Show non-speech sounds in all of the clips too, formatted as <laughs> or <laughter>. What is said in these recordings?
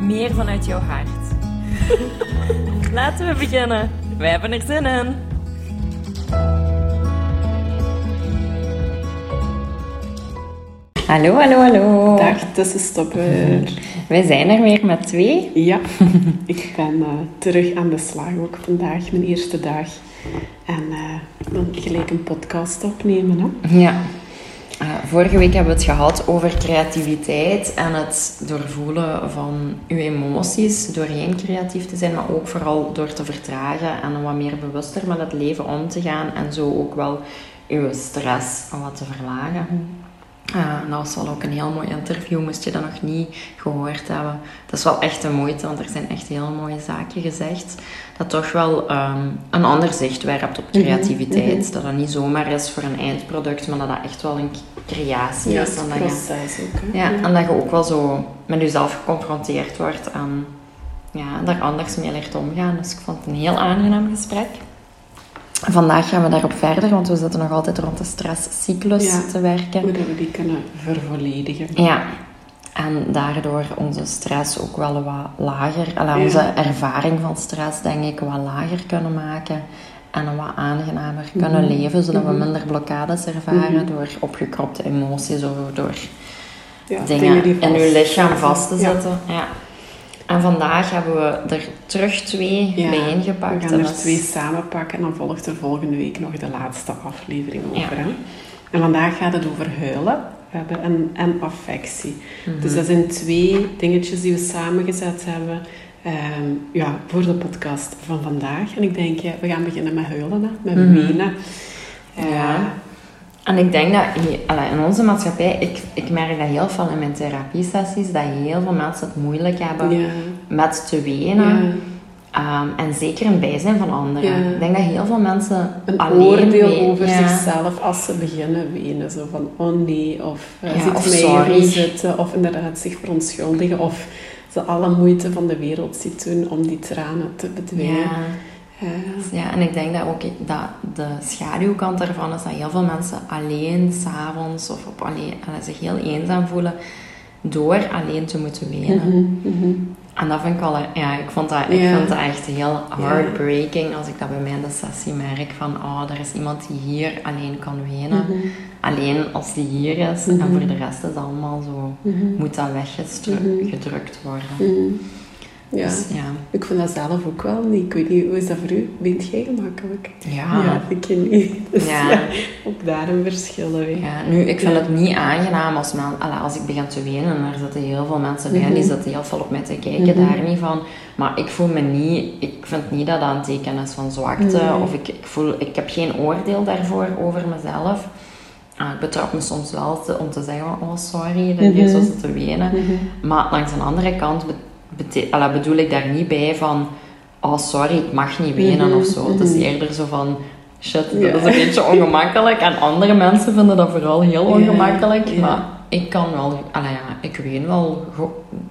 meer vanuit jouw hart. <laughs> Laten we beginnen. Wij hebben er zin in. Hallo, hallo, hallo. Dag tussenstopper. Wij zijn er weer met twee. Ja, <laughs> ik ben eh, terug aan de slag ook vandaag, mijn eerste dag. En eh, dan gelijk een podcast opnemen. Hè? Ja. Eh, vorige week hebben we het gehad over creativiteit en het doorvoelen van uw emoties. Doorheen creatief te zijn, maar ook vooral door te vertragen en wat meer bewuster met het leven om te gaan. En zo ook wel uw stress wat te verlagen. Uh, dat was wel ook een heel mooi interview, moest je dat nog niet gehoord hebben. Dat is wel echt een moeite, want er zijn echt heel mooie zaken gezegd. Dat toch wel um, een ander zicht werpt op creativiteit. Mm -hmm. Dat dat niet zomaar is voor een eindproduct, maar dat dat echt wel een creatie Ja, is. En dat je, ook. Ja, en dat je ook wel zo met jezelf geconfronteerd wordt en ja, daar anders mee leert omgaan. Dus ik vond het een heel aangenaam gesprek. Vandaag gaan we daarop verder, want we zitten nog altijd rond de stresscyclus Ja. te werken. Hoe dat we die kunnen vervolledigen. Ja, en daardoor onze stress ook wel wat lager, Ja. onze ervaring van stress denk ik wat lager kunnen maken en wat aangenamer kunnen Mhm. leven, zodat we Mhm. minder blokkades ervaren Mhm. door opgekropte emoties of door Ja, dingen die in uw lichaam vast te zetten. Ja. En vandaag hebben we er terug twee Ja, bijeengepakt. We gaan er twee samen pakken en dan volgt er volgende week nog de laatste aflevering over. Ja. Hè? En vandaag gaat het over huilen we hebben en, en affectie. Mhm. Dus dat zijn twee dingetjes die we samengezet hebben ehm, ja, voor de podcast van vandaag. En ik denk, ja, we gaan beginnen met huilen, hè? met Mhm. wenen. Eh, Ja. En ik denk dat in onze maatschappij, ik, ik merk dat heel veel in mijn therapiesessies, dat heel veel mensen het moeilijk hebben ja, met te wenen. ja. Ehm, en zeker in bijzijn van anderen. Ja. Ik denk dat heel veel mensen Een alleen oordeel ween- over zichzelf als ze beginnen wenen. Zo van, oh nee, of uh, ziet of mij sorry. zitten. Of inderdaad zich verontschuldigen. Of ze alle moeite van de wereld ziet doen om die tranen te bedwingen. Ja. Ja, en ik denk dat ook dat de schaduwkant daarvan is dat heel veel mensen alleen s'avonds of op alleen, allee, zich heel eenzaam voelen door alleen te moeten wenen. mhm, mhm. En dat vind ik wel, ja, ik vond dat, ik Ja. vind dat echt heel heartbreaking als ik dat bij mij in de sessie merk van, oh, er is iemand die hier alleen kan wenen. Mhm. Alleen als die hier is en voor de rest is allemaal zo, moet dat weggedrukt worden. Ja, Dus, ja. ik vind dat zelf ook wel niet. Ik weet niet, hoe is dat voor u? Bent jij gemakkelijk? Ja. ik niet. <laughs> Dus Ja. ja. ook daar een verschil. Ja, nu, ik vind Ja. het niet aangenaam als, men, als ik begin te wenen en er zitten heel veel mensen bij en die Mhm. zitten heel veel op mij te kijken, Mhm. daar niet van. Maar ik voel me niet, ik vind niet dat dat een teken is van zwakte Nee. of ik, ik, voel, ik heb geen oordeel daarvoor over mezelf. Ah, ik betrap me soms wel te- om te zeggen van, oh sorry, dat je Mhm. zo zit te wenen. Mhm. Maar langs de andere kant alla, bedoel ik daar niet bij van, oh sorry, ik mag niet wenen Mhm, of zo. Het is eerder zo van, shit, dat is een beetje ongemakkelijk. En andere mensen vinden dat vooral heel ongemakkelijk. Maar ik kan wel, alla, ja, ik ween wel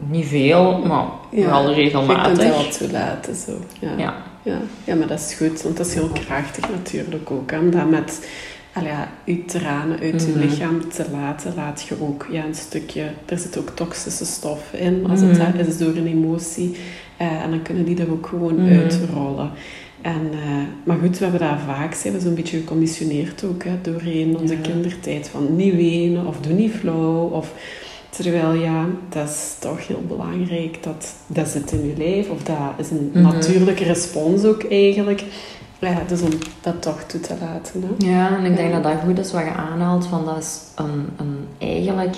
niet veel, maar Ja. wel Je kunt regelmatig. het wel toelaten, zo. Ja. Ja. Ja. ja, maar dat is goed, want dat is heel krachtig natuurlijk ook. Hè, Om dat met ja, je tranen uit je Mhm. lichaam te laten, laat je ook ja, een stukje... Er zit ook toxische stof in, als Mhm. het is door een emotie. Eh, en dan kunnen die er ook gewoon Mhm. uitrollen. En, eh, maar goed, we hebben daar vaak, zijn we zo'n beetje geconditioneerd ook, hè, doorheen onze Ja. kindertijd. Van niet wenen, of doe niet flauw, of... Terwijl ja, dat is toch heel belangrijk. Dat, dat zit in je lijf. Of dat is een Mhm. natuurlijke respons ook eigenlijk. Ja, dus om dat toch toe te laten. Hè? Ja, en ik denk dat dat goed is wat je aanhaalt, van dat is een, een, eigenlijk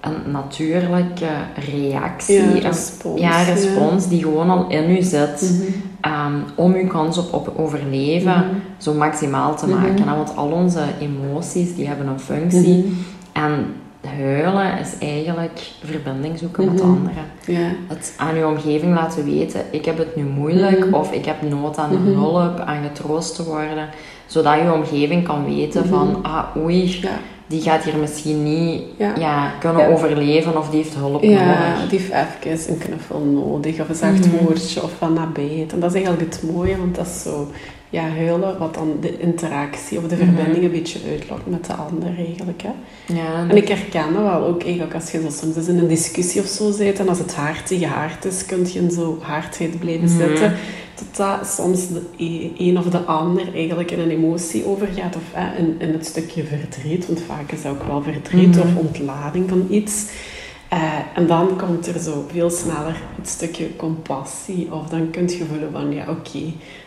een natuurlijke reactie. Ja, een- respons. ja, respons die gewoon al in u zit. Mhm. ehm, om uw kans op, op overleven Mhm. zo maximaal te Mhm. maken. Want al onze emoties die hebben een functie. En huilen is eigenlijk verbinding zoeken met Mhm. anderen. Ja. Het aan je omgeving laten weten, ik heb het nu moeilijk Mhm. of ik heb nood aan Mhm. hulp, aan getroost te worden. Zodat je omgeving kan weten van, ah oei, Ja. die gaat hier misschien niet Ja. ja. kunnen Ja. overleven of die heeft hulp Ja, nodig. die heeft even een knuffel nodig, of een zacht woordje, of van nabijheid. En dat is eigenlijk het mooie, want dat is zo, ja, huilen, wat dan de interactie of de Mhm. verbinding een beetje uitlokt met de ander eigenlijk. Hè. Ja, En ik herken dat wel ook eigenlijk als je zo soms eens in een discussie of zo zit en als het hard tegen hard is, kun je in zo hardheid blijven Mhm. zitten. Tot dat soms de e- een of de ander eigenlijk in een emotie overgaat of hè, in, in het stukje verdriet, want vaak is dat ook wel verdriet Mhm. of ontlading van iets. Eh, en dan komt er zo veel sneller het stukje compassie of dan kun je voelen van ja oké,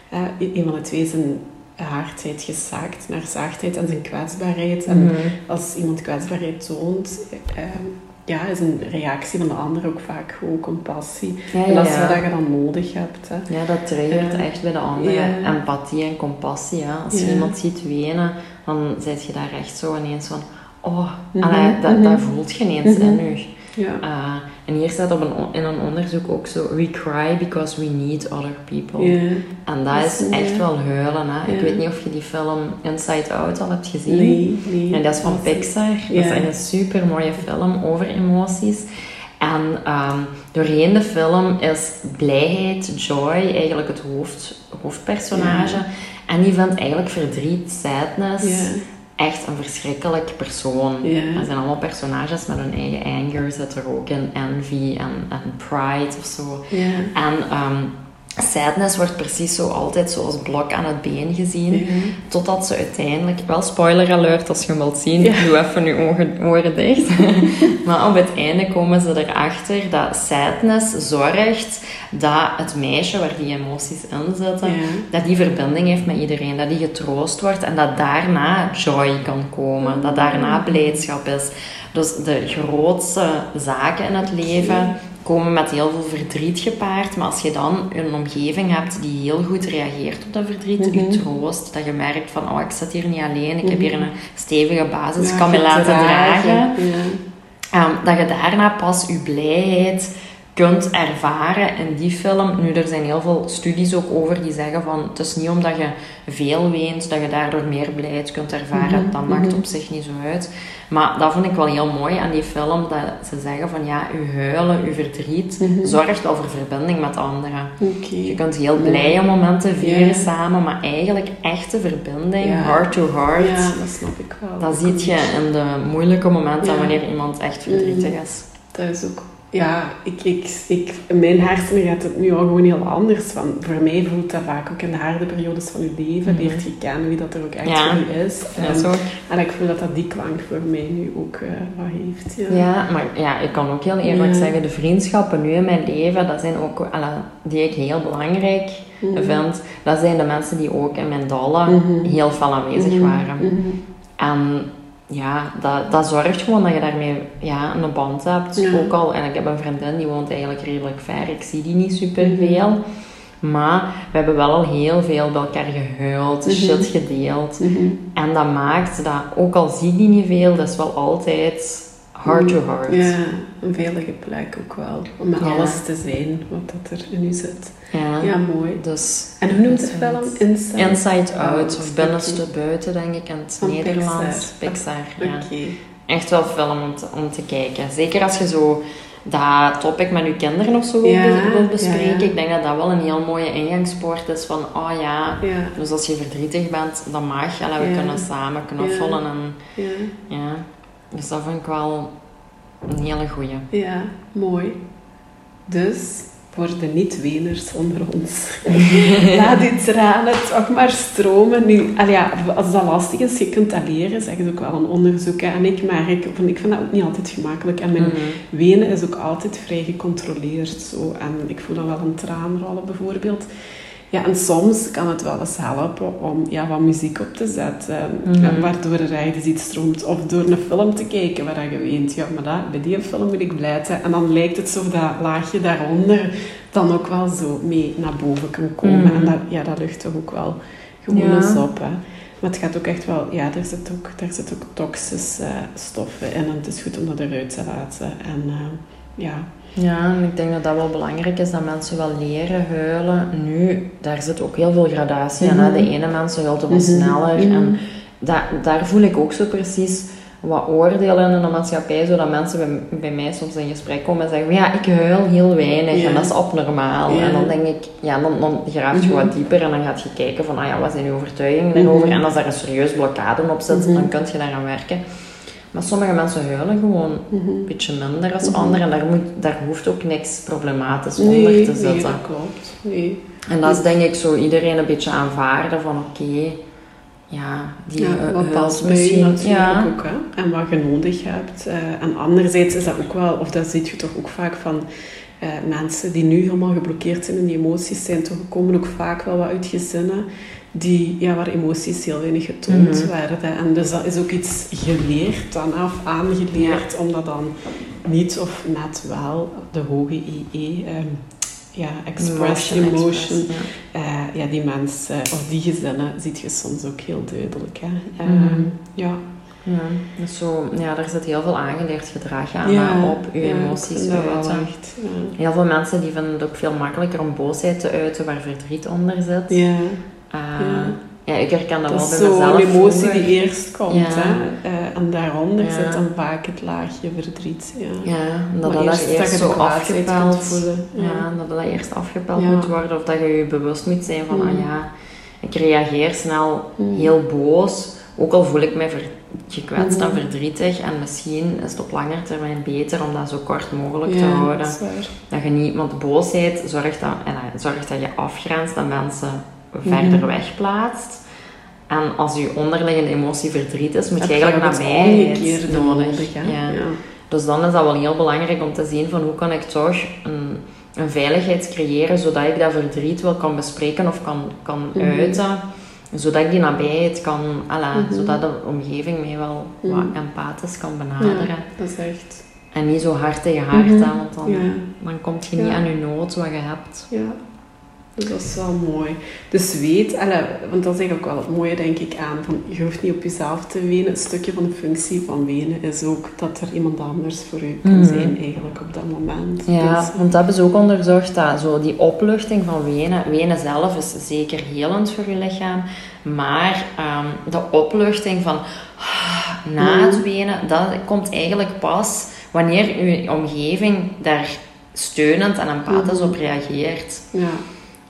eh, een van de twee is een hardheid gezaakt naar zachtheid en zijn kwetsbaarheid. En Mhm. als iemand kwetsbaarheid toont, eh, ja, is een reactie van de ander ook vaak gewoon compassie. Ja, En dat is ja. wat je dan nodig hebt. Hè. Ja, dat triggert echt bij de anderen. Ja. Empathie en compassie. Ja. Als je iemand ziet wenen, dan zit je daar echt zo ineens van... Oh, allee, dat, mhm. dat voelt je ineens Mhm. in je. Ja. Uh, en hier staat op een, in een onderzoek ook zo... We cry because we need other people. Ja. En dat Dat is echt ja. wel huilen. Hè. Ik weet niet of je die film Inside Out al hebt gezien. Nee, nee. En dat is van Pixar. Dat is echt een super mooie film over emoties. En ehm, doorheen de film is blijheid, joy, eigenlijk het hoofd, hoofdpersonage. En die vindt eigenlijk verdriet, sadness, Ja. Echt een verschrikkelijk persoon. Dat zijn allemaal personages met hun eigen anger, zit er ook in, envy en, en pride of zo. En ehm, sadness wordt precies zo altijd zo als blok aan het been gezien. Ja. Totdat ze uiteindelijk, wel spoiler alert als je hem wilt zien, Ja. doe even je ogen, oren dicht. <laughs> maar op het einde komen ze erachter dat sadness zorgt dat het meisje waar die emoties in zitten, Ja. dat die verbinding heeft met iedereen, dat die getroost wordt en dat daarna joy kan komen, dat daarna blijdschap is. Dus de grootste zaken in het leven komen met heel veel verdriet gepaard. Maar als je dan een omgeving hebt die heel goed reageert op dat verdriet, Mhm. je troost, dat je merkt van, oh, ik zit hier niet alleen, ik heb Mhm. hier een stevige basis, Ja, ik kan me laten dragen. Ja. Ehm, dat je daarna pas je blijheid kunt ervaren in die film. Nu, er zijn heel veel studies ook over die zeggen van het is niet omdat je veel weent dat je daardoor meer blijheid kunt ervaren. Mhm, Dat maakt mhm. op zich niet zo uit. Maar dat vind ik wel heel mooi aan die film, dat ze zeggen van ja, je huilen, je verdriet Mhm. zorgt wel voor verbinding met anderen. Oké. Je kunt heel blije momenten vieren samen, maar eigenlijk echte verbinding, Ja. heart to heart, Ja, dat snap ik wel. dat ziet je in de moeilijke momenten Ja. wanneer iemand echt verdrietig is. Dat is ook... Ja, ik, ik, ik, in mijn hersenen gaat het nu al gewoon heel anders. Want voor mij voelt dat vaak ook in de harde periodes van je leven. Mhm. Leert je kennen wie dat er ook echt Ja. voor je is. Ja, En- zo. En ik voel dat dat die klank voor mij nu ook eh, wat heeft. Ja. Ja, maar ja, ik kan ook heel eerlijk zeggen, de vriendschappen nu in mijn leven, dat zijn ook, alla, die ik heel belangrijk Mhm. vind, dat zijn de mensen die ook in mijn dollen Mhm. heel fel aanwezig Mhm. waren. En ja, dat, dat zorgt gewoon dat je daarmee ja, een band hebt. Ook al, en ik heb een vriendin die woont eigenlijk redelijk ver, ik zie die niet super Mhm. veel. Maar we hebben wel al heel veel bij elkaar gehuild, Mhm. shit gedeeld. Mhm. En dat maakt dat, ook al zie ik die niet veel, dat is wel altijd heart to heart. Ja, een veilige plek ook wel. Om met Ja. alles te zijn wat dat er in u zit. Ja. Ja, mooi. Dus En hoe noemt de film? Inside? Inside Out, Oh, of binnenste oké. buiten, denk ik, in het Van Nederlands. Pixar. Pixar, ja. Echt wel film om te, om te kijken. Zeker als je zo dat topic met je kinderen of zo Ja, wilt bespreken. ja. Ik denk dat dat wel een heel mooie ingangspoort is van, oh ja, Ja, dus als je verdrietig bent, dan mag. En we kunnen samen knuffelen. En, ja, ja. Dus dat vind ik wel een hele goeie. ja, mooi. Dus, voor de niet-weners onder ons, <laughs> laat die tranen toch maar stromen. Nu, al ja, als dat lastig is, je kunt dat leren, zeggen ze ook wel een onderzoek. En ik merk, van, ik vind dat ook niet altijd gemakkelijk. En mijn Mhm. wenen is ook altijd vrij gecontroleerd. Zo. En ik voel dan wel een traan rollen bijvoorbeeld. Ja, en soms kan het wel eens helpen om ja, wat muziek op te zetten. Mhm. Waardoor er ergens iets stroomt. Of door een film te kijken waar je weent. Ja, maar dat, bij die film moet ik blij zijn. En dan lijkt het zo dat laagje daaronder dan ook wel zo mee naar boven kan komen. Mhm. En dat, ja, dat lucht toch ook wel gewoon Ja. eens op. Hè. Maar het gaat ook echt wel, ja, daar zit ook, daar zit ook toxische stoffen in en het is goed om dat eruit te laten. En uh, ja. Ja, en ik denk dat dat wel belangrijk is dat mensen wel leren huilen. Nu, daar zit ook heel veel gradatie in. Mm De ene mensen huilt wat mm -hmm. sneller. Mm -hmm. En da daar voel ik ook zo precies wat oordelen in de maatschappij, zodat mensen bij, bij, mij soms in gesprek komen en zeggen, ja, ik huil heel weinig ja. en dat is abnormaal. Ja. En dan denk ik, ja, dan, dan graaft je mm -hmm. wat dieper en dan gaat je kijken van, ah ja, wat zijn je overtuigingen daarover? Mm -hmm. En als daar een serieus blokkade op zit, mm -hmm. dan kun je daaraan werken. Maar sommige mensen huilen gewoon een beetje minder als anderen en daar, moet, daar hoeft ook niks problematisch nee, onder te zitten. Nee, dat klopt. Nee. En dat is denk ik zo iedereen een beetje aanvaarden van, oké, okay, ja, die ja, wat past misschien natuurlijk ja. ook, hè? En wat je nodig hebt. Uh, en anderzijds is dat ook wel, of dat zie je toch ook vaak van uh, mensen die nu helemaal geblokkeerd zijn in die emoties, zijn toch komen ook vaak wel wat uit gezinnen die, ja, waar emoties heel weinig getoond mm -hmm. werden. En dus dat is ook iets geleerd dan, of aangeleerd, ja. om dat dan niet of net wel de hoge IE um, ja, express emotion. emotion. Express, ja. Uh, ja. die mensen of die gezinnen ziet je soms ook heel duidelijk. Hè. Uh, mm -hmm. ja. Ja, dus zo, ja, daar zit heel veel aangeleerd gedrag aan ja, op je emoties. Echt, ja. Heel veel mensen die vinden het ook veel makkelijker om boosheid te uiten waar verdriet onder zit. Ja. Uh, ja. ik herken dat, dat wel bij mezelf. Dat is zo'n emotie vroeger. die eerst komt. Hè? Uh, en daaronder zit dan vaak het laagje verdriet. Ja, ja dat dat, eerst, eerst dat zo afgepeld voelen. Ja. dat dat eerst afgepeld moet worden. Of dat je je bewust moet zijn van, mm. ah ja, ik reageer snel Mm. heel boos. Ook al voel ik mij gekwetst en verdrietig. En misschien is het op lange termijn beter om dat zo kort mogelijk te houden. Dat, dat je niet, want boosheid zorgt dat, en, zorgt dat je afgrenst en mensen verder wegplaatst. En als je onderliggende emotie verdriet is, moet je eigenlijk nabijheid nodig. nodig ja. Ja. Dus dan is dat wel heel belangrijk om te zien van hoe kan ik toch een, een veiligheid creëren zodat ik dat verdriet wel kan bespreken of kan, kan Mhm. uiten. Zodat ik die nabijheid kan, ala, Mhm. zodat de omgeving mij wel Mhm. wat empathisch kan benaderen. Ja, dat is echt... En niet zo hard tegen hard, Mhm. hè, want dan, Ja. dan kom je niet aan je nood wat je hebt. Ja, dus dat is wel mooi. Dus weet, want dat is eigenlijk wel het mooie denk ik aan, van je hoeft niet op jezelf te wenen. Een stukje van de functie van wenen is ook dat er iemand anders voor u kan Mhm. zijn eigenlijk op dat moment. Ja, Dus, want dat hebben ze ook onderzocht, dat zo die opluchting van wenen, wenen zelf is zeker helend voor je lichaam, maar ehm, de opluchting van ah, na het wenen, dat komt eigenlijk pas wanneer je omgeving daar steunend en empathisch Mhm. op reageert. ja,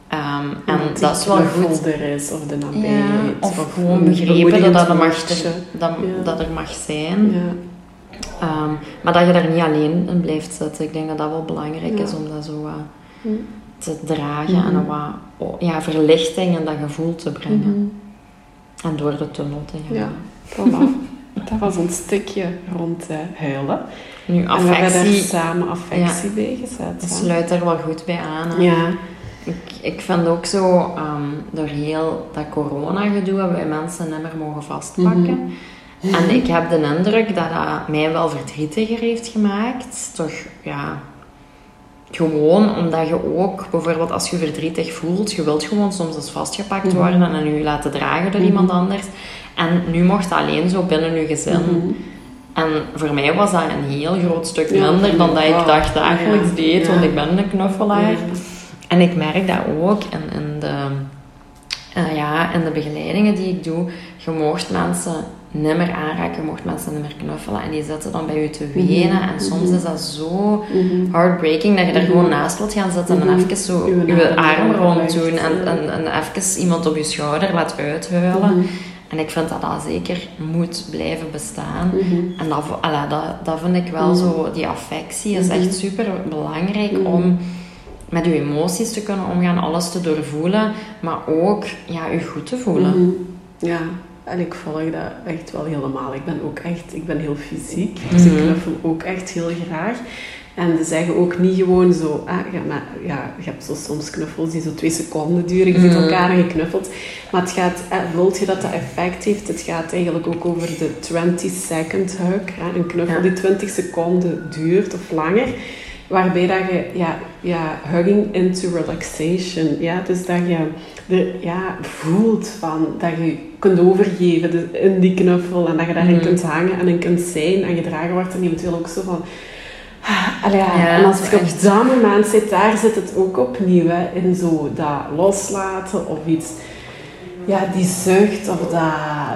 Ehm, en Omdat dat is wel goed. er is of de Ja, nabijheid. of gewoon begrepen dat dat, er mag, dat, Ja. dat er mag zijn. Ja, Ehm, maar dat je daar niet alleen in blijft zitten. Ik denk dat dat wel belangrijk Ja. is om dat zo wat te dragen Mhm. en wat oh, ja, verlichting in dat gevoel te brengen. Mhm. En door de tunnel te gaan. Ja, voilà. Dat was een stukje rond uh, huilen. Nu, En we hebben daar affectie samen affectie bij gezet. hè. sluit er wel goed bij aan. hè. Ja. Ik, ik vind ook zo, ehm, door heel dat corona-gedoe hebben wij mensen niet meer mogen vastpakken. Mhm. En ik heb de indruk dat dat mij wel verdrietiger heeft gemaakt. Toch, ja... Gewoon omdat je ook, bijvoorbeeld als je verdrietig voelt, je wilt gewoon soms eens vastgepakt Mhm. worden en je laten dragen door Mhm. iemand anders. En nu mocht dat alleen zo binnen je gezin. En voor mij was dat een heel groot stuk Ja, minder dan dat ik wow. dacht dagelijks Ja, deed, want ik ben een knuffelaar. En ik merk dat ook in, in, de, eh, ja, in de begeleidingen die ik doe. Je mocht mensen niet meer aanraken, je mocht mensen niet meer knuffelen en die zitten dan bij je te wenen. Mhm, En soms mhm. is dat zo Mhm. heartbreaking dat je daar Mhm. gewoon naast wilt gaan zitten en even zo Uw je arm rond doen en, en, en even iemand op je schouder laat uithuilen. En ik vind dat dat zeker moet blijven bestaan. En dat, ala, dat, dat vind ik wel zo, die affectie is echt super belangrijk om met je emoties te kunnen omgaan, alles te doorvoelen, maar ook ja, je goed te voelen. Mhm. Ja, en ik volg dat echt wel helemaal. Ik ben ook echt, ik ben heel fysiek, dus ik Mhm. knuffel ook echt heel graag. En ze zeggen ook niet gewoon zo, ah, ja, maar, ja, je hebt zo soms knuffels die zo twee seconden duren, je ziet Mhm. elkaar en knuffelt. Maar het gaat, eh, wilt je dat dat effect heeft, het gaat eigenlijk ook over de 20 second hug. Hè? Een knuffel Ja. die 20 seconden duurt of langer, Waarbij dat je, ja, ja, hugging into relaxation, ja, dus dat je er, ja, voelt van, dat je kunt overgeven dus in die knuffel en dat je daarin Mm. kunt hangen en in kunt zijn en gedragen wordt en eventueel ook zo van, ah, allee, ja, Ja, en als is op dat moment zit, daar zit het ook opnieuw, hè, in zo dat loslaten of iets ja, die zucht of dat,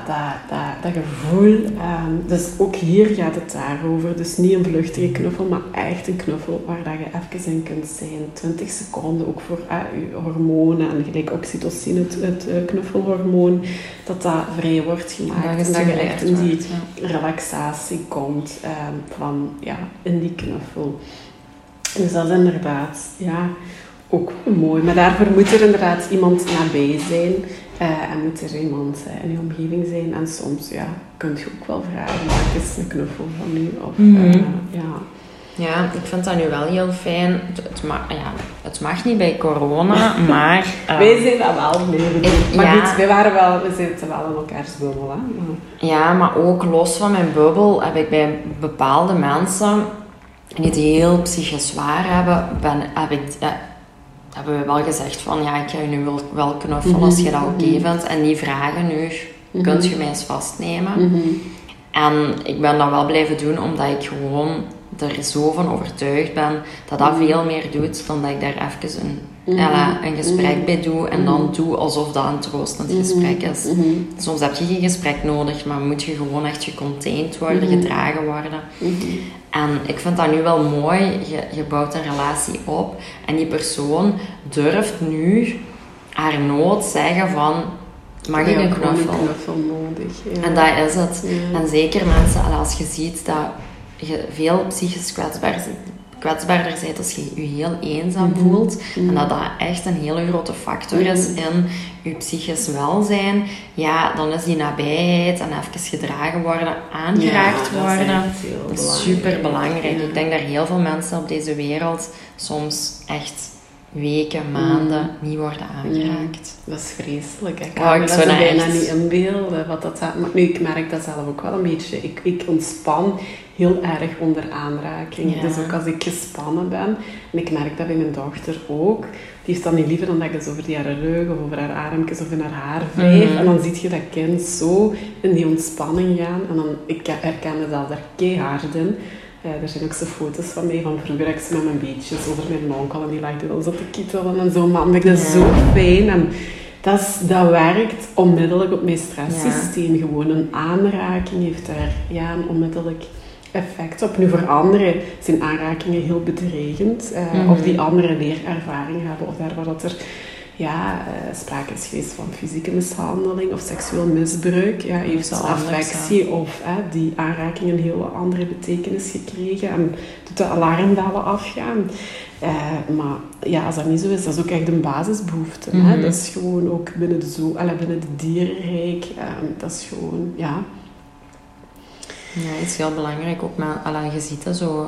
dat, dat, dat gevoel. ehm, dus ook hier gaat het daarover. Dus niet een vluchtige knuffel, maar echt een knuffel waar dat je even in kunt zijn. 20 seconden, ook voor eh, je hormonen en gelijk oxytocine, het, het eh, knuffelhormoon, dat dat vrij wordt gemaakt. en dat je echt in die relaxatie komt ehm, van, ja, in die knuffel. Dus dat is inderdaad, ja, ook mooi. Maar daarvoor moet er inderdaad iemand nabij zijn. eh, en moet er iemand eh, in je omgeving zijn. En soms, ja, kun je ook wel vragen, maak eens een knuffel van u. Of, Mhm. eh, ja. Ja, ik vind dat nu wel heel fijn. Het, het, ma- ja, het mag niet bij corona, <laughs> maar... eh, wij zijn dat wel Maar ja. goed, wij waren wel, we zitten wel in elkaars bubbel. Hè? Maar- Ja, maar ook los van mijn bubbel heb ik bij bepaalde mensen die het heel psychisch zwaar hebben, ben, heb ik, hebben we wel gezegd van ja, ik ga je nu wel, wel knuffelen als je dat oké Mhm. vindt. En die vragen nu, Mhm. kunt je mij eens vastnemen? Mhm. En ik ben dat wel blijven doen omdat ik gewoon er zo van overtuigd ben dat dat Mhm. veel meer doet dan dat ik daar even een, Mhm. ja, een gesprek Mhm. bij doe en dan doe alsof dat een troostend gesprek is. Mhm. Soms heb je geen gesprek nodig, maar moet je gewoon echt gecontained worden, Mhm. gedragen worden. Mhm. En ik vind dat nu wel mooi. Je, je bouwt een relatie op en die persoon durft nu haar nood zeggen van, mag ik een knuffel? Een knuffel nodig. Ja. En dat is het. Ja. En zeker mensen, als je ziet dat je veel psychisch kwetsbaar, kwetsbaarder bent als je je heel eenzaam Mhm. voelt. Mhm. En dat dat echt een hele grote factor is Mhm. in je psychisch welzijn. Ja, dan is die nabijheid en even gedragen worden, aangeraakt Ja, dat is worden. Dat is super belangrijk. Ja. Ik denk dat heel veel mensen op deze wereld soms echt weken, maanden niet worden aangeraakt. Dat is vreselijk. Ik kan ik dat zo bijna echt- niet inbeelden. Wat dat, maar nu, ik merk dat zelf ook wel een beetje. Ik, ik ontspan heel erg onder aanraking. Ja. Dus ook als ik gespannen ben. En ik merk dat bij mijn dochter ook. Die heeft dan niet liever dan dat ik eens over die haar rug of over haar armpjes of in haar haar wrijf. Mhm. En dan zie je dat kind zo in die ontspanning gaan. En dan, ik herken mezelf daar keihard in. Eh, er zijn ook zo foto's van mij van vroeger dat ik met mijn beetjes over mijn onkel en die lag dan zo te kietelen en zo. Maar ik dat Ja. zo fijn en dat, is, dat werkt onmiddellijk op mijn stresssysteem. Gewoon een aanraking heeft daar ja, een onmiddellijk effect op. Nu voor anderen zijn aanrakingen heel bedreigend. eh, Mhm. Of die anderen leerervaring hebben of daar waar dat er ja, eh, sprake is geweest van fysieke mishandeling of seksueel misbruik. Ja, heeft affectie of die aanraking een hele andere betekenis gekregen en doet de alarmbellen afgaan. Eh, maar ja, als dat niet zo is, dat is ook echt een basisbehoefte. hè. Mhm. Dat is gewoon ook binnen de, zo, binnen de dierenrijk. eh, dat is gewoon, ja. Ja, het is heel belangrijk. Ook ziet dat zo,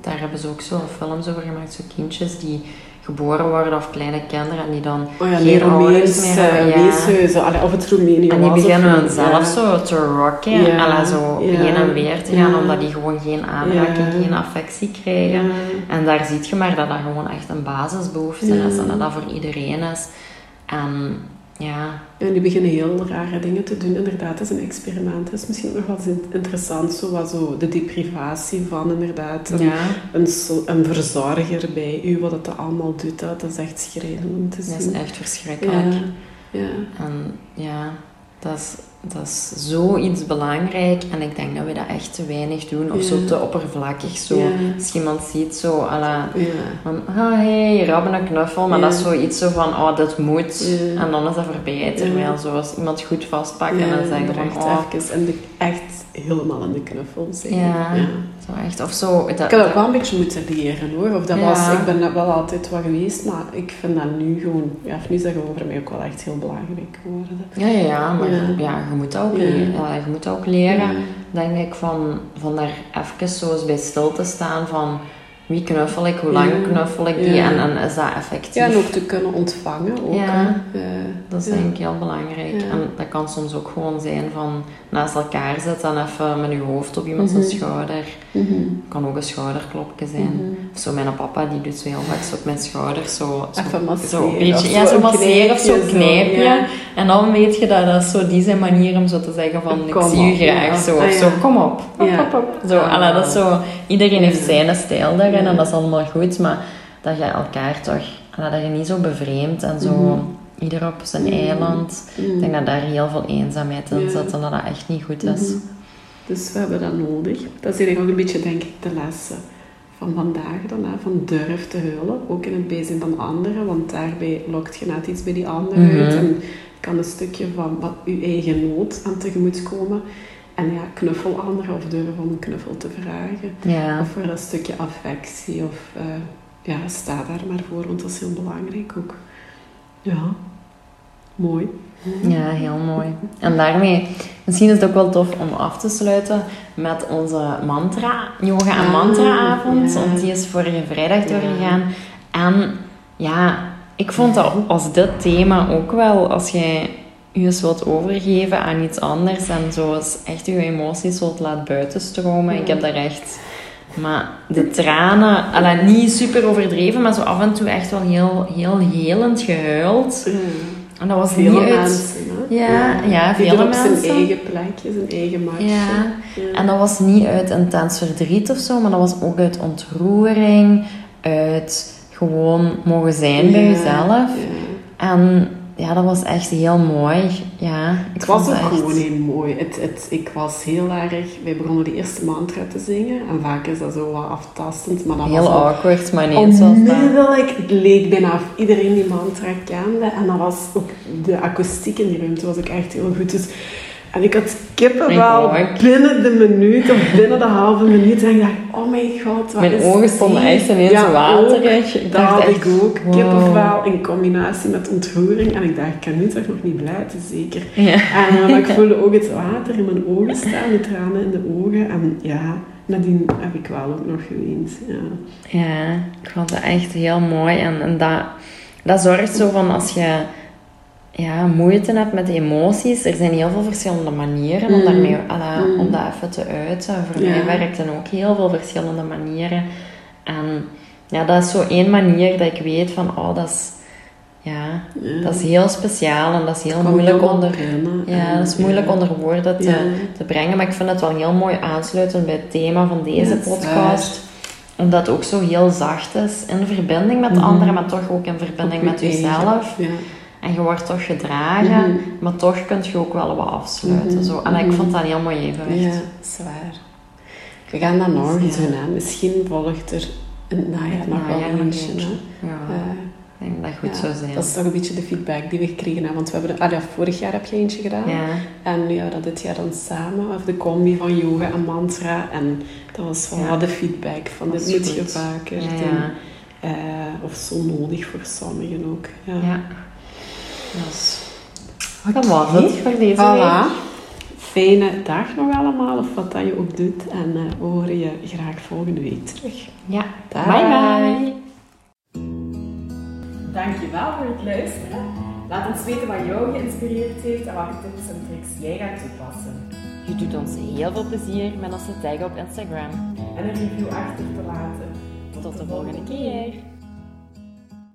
daar hebben ze ook zo films over gemaakt. Zo kindjes die geboren worden of kleine kinderen en die dan Oh ja, geen Romeins, meer hebben. eh, Ja. allee, of het Roemenië En die of beginnen hun zelf ja. zo te rocken, Ja, allee, zo heen en weer te gaan, omdat die gewoon geen aanraking, geen affectie krijgen. En daar zie je maar dat dat gewoon echt een basisbehoefte is en dat dat voor iedereen is. En ja, En die beginnen heel rare dingen te doen. Inderdaad, dat is een experiment. Dat is misschien nog wel eens interessant, zo, wat zo de deprivatie van inderdaad een, ja, een, verzorger bij u, wat dat allemaal doet. Dat, dat is echt schrijnend om te dat zien. is echt verschrikkelijk. ja. ja. En ja, dat is, dat is zoiets belangrijk en ik denk dat we dat echt te weinig doen of Ja. zo te oppervlakkig. Zo. Ja. Als je iemand ziet zo, alla, Ja. van, ah hey, hier hebben een knuffel, maar dat is zoiets zo van, oh, dit moet. En dan is dat voorbij. Terwijl zoals iemand goed vastpakken en dan zeggen er van, echt oh, even in de, echt helemaal in de knuffel zijn. Ja. zo echt, of zo. Dat, Ik heb dat- dat wel een beetje moeten leren hoor. Of dat Ja. was, ik ben dat wel altijd wat geweest, maar ik vind dat nu gewoon, ja, nu is dat gewoon voor mij ook wel echt heel belangrijk geworden. ja, ja, ja, maar Ja. Moet dat ook, Ja. leren. Ja, je moet dat ook leren. Denk ik, van, van daar even zo eens bij stil te staan van... wie knuffel ik, hoe lang Ja. knuffel ik die Ja. en, en is dat effectief? Ja, en ook te kunnen ontvangen. Ook, Ja. Dat is denk ik heel belangrijk. En dat kan soms ook gewoon zijn van naast elkaar zitten en even met je hoofd op iemand Mhm. zijn schouder. Mhm. kan ook een schouderklopje zijn. Mhm. Of zo, mijn papa die doet zo heel vaak zo op mijn schouder zo, zo, Even masseren. zo een beetje, of ja, zo masseren of zo ja. En dan weet je dat dat is zo die zijn manier om zo te zeggen van ik zie u op, graag zo. Of Ah, zo, kom op. Hop, Ja. hop, hop. Zo, Ah. allee, dat is zo, iedereen heeft zijn stijl daarin En dat is allemaal goed. Maar dat je elkaar toch, dat je niet zo bevreemdt en zo Mhm. ieder op zijn Mhm. eiland. Ik denk dat daar heel veel eenzaamheid in Ja. zit en dat dat echt niet goed is. Mhm. Dus we hebben dat nodig. Dat is eigenlijk ook een beetje, denk ik, de lessen van vandaag dan. Hè? Van durf te huilen, ook in het bijzijn van anderen. Want daarbij lokt je net iets bij die ander Mhm. uit. En kan een stukje van wat je eigen nood aan tegemoet komen. En ja, knuffel anderen of durf om een knuffel te vragen. Ja. Of voor dat stukje affectie. Of eh, ja, sta daar maar voor, want dat is heel belangrijk ook. Ja, mooi. Ja, heel mooi. En daarmee, misschien is het ook wel tof om af te sluiten met onze mantra, yoga en Ah, mantra-avond. ja. Want die is vorige vrijdag Ja. doorgegaan. En ja, ik vond dat als dit thema ook wel, als jij je eens wilt overgeven aan iets anders en zo eens echt je emoties wilt laten buitenstromen. Ja. Ik heb daar echt... Maar de tranen, allee, niet super overdreven, maar zo af en toe echt wel heel, heel helend gehuild. Ja. En dat was Vele niet uit... mensen? Ja, ja, Ieder vele op zijn mensen. eigen plekje, zijn eigen matje. Ja. Ja. En dat was niet uit intens verdriet of zo, maar dat was ook uit ontroering, uit gewoon mogen zijn bij Ja, jezelf. ja. En ja, dat was echt heel mooi. Ja, ik Het was ook echt- gewoon heel mooi. Het, het, ik was heel erg... Wij begonnen de eerste mantra te zingen. En vaak is dat zo wat aftastend, maar dat Heel was awkward, maar dat... onmiddellijk... Het leek bijna of iedereen die mantra kende. En dat was ook... De akoestiek in die ruimte was ook echt heel goed. Dus... En ik had ook. binnen de minuut of binnen de halve minuut. En ik dacht, oh mijn god, wat Mijn is ogen stonden echt ineens Ja, waterig. Ik Dat dacht had echt, ik ook. wow. Kippenvel in combinatie met ontroering. En ik dacht, ik kan nu toch nog niet blijven, zeker. Ja. En eh, ik voelde ook het water in mijn ogen staan, de tranen in de ogen. En ja, nadien heb ik wel ook nog geweend. Ja. ja, ik vond dat echt heel mooi. En, en dat, dat zorgt zo van als je ja, moeite hebt met emoties. Er zijn heel veel verschillende manieren om, Mm. daarmee, ala, Mm. om dat even te uiten. Voor Ja. mij werkten ook heel veel verschillende manieren. En ja, dat is zo één manier dat ik weet van, oh, dat is, ja, Ja. dat is heel speciaal en dat is heel moeilijk onder... binnen. Ja, dat is moeilijk ja. onder woorden te, Ja. te brengen. Maar ik vind het wel heel mooi aansluiten bij het thema van deze Ja, podcast. Omdat het ook zo heel zacht is. In verbinding met Mhm. anderen, maar toch ook in verbinding Ook met jezelf. eigen. En je wordt toch gedragen, Mhm. maar toch kun je ook wel wat afsluiten. Mhm. Zo. En ik Mhm. vond dat een heel mooi evenwicht. ja, zwaar. We gaan dat nog eens Ja. doen. Hè. Misschien volgt er een najaar nog wel. Ja, Eh, ik denk dat goed ja, zou zijn. Dat is toch een beetje de feedback die we gekregen hebben. Want we hebben... Ah ja, vorig jaar heb je eentje gedaan. Ja, En nu hebben we dat dit jaar dan samen, of de combi van yoga en mantra. En dat was wel Ja. wat de feedback van Dat dit moet je vaker ja, doen. ja. Eh, of zo nodig voor sommigen ook. Ja. Ja. Dus, dat was het voor deze week. Fijne dag nog allemaal, of wat dat je ook doet. En eh, we horen je graag volgende week terug. Ja, Dag. bye bye. Dankjewel voor het luisteren. Laat ons weten wat jou geïnspireerd heeft en welke tips en tricks jij gaat toepassen. Je doet ons heel veel plezier met onze tag op Instagram. En een review achter te laten. Tot de volgende keer.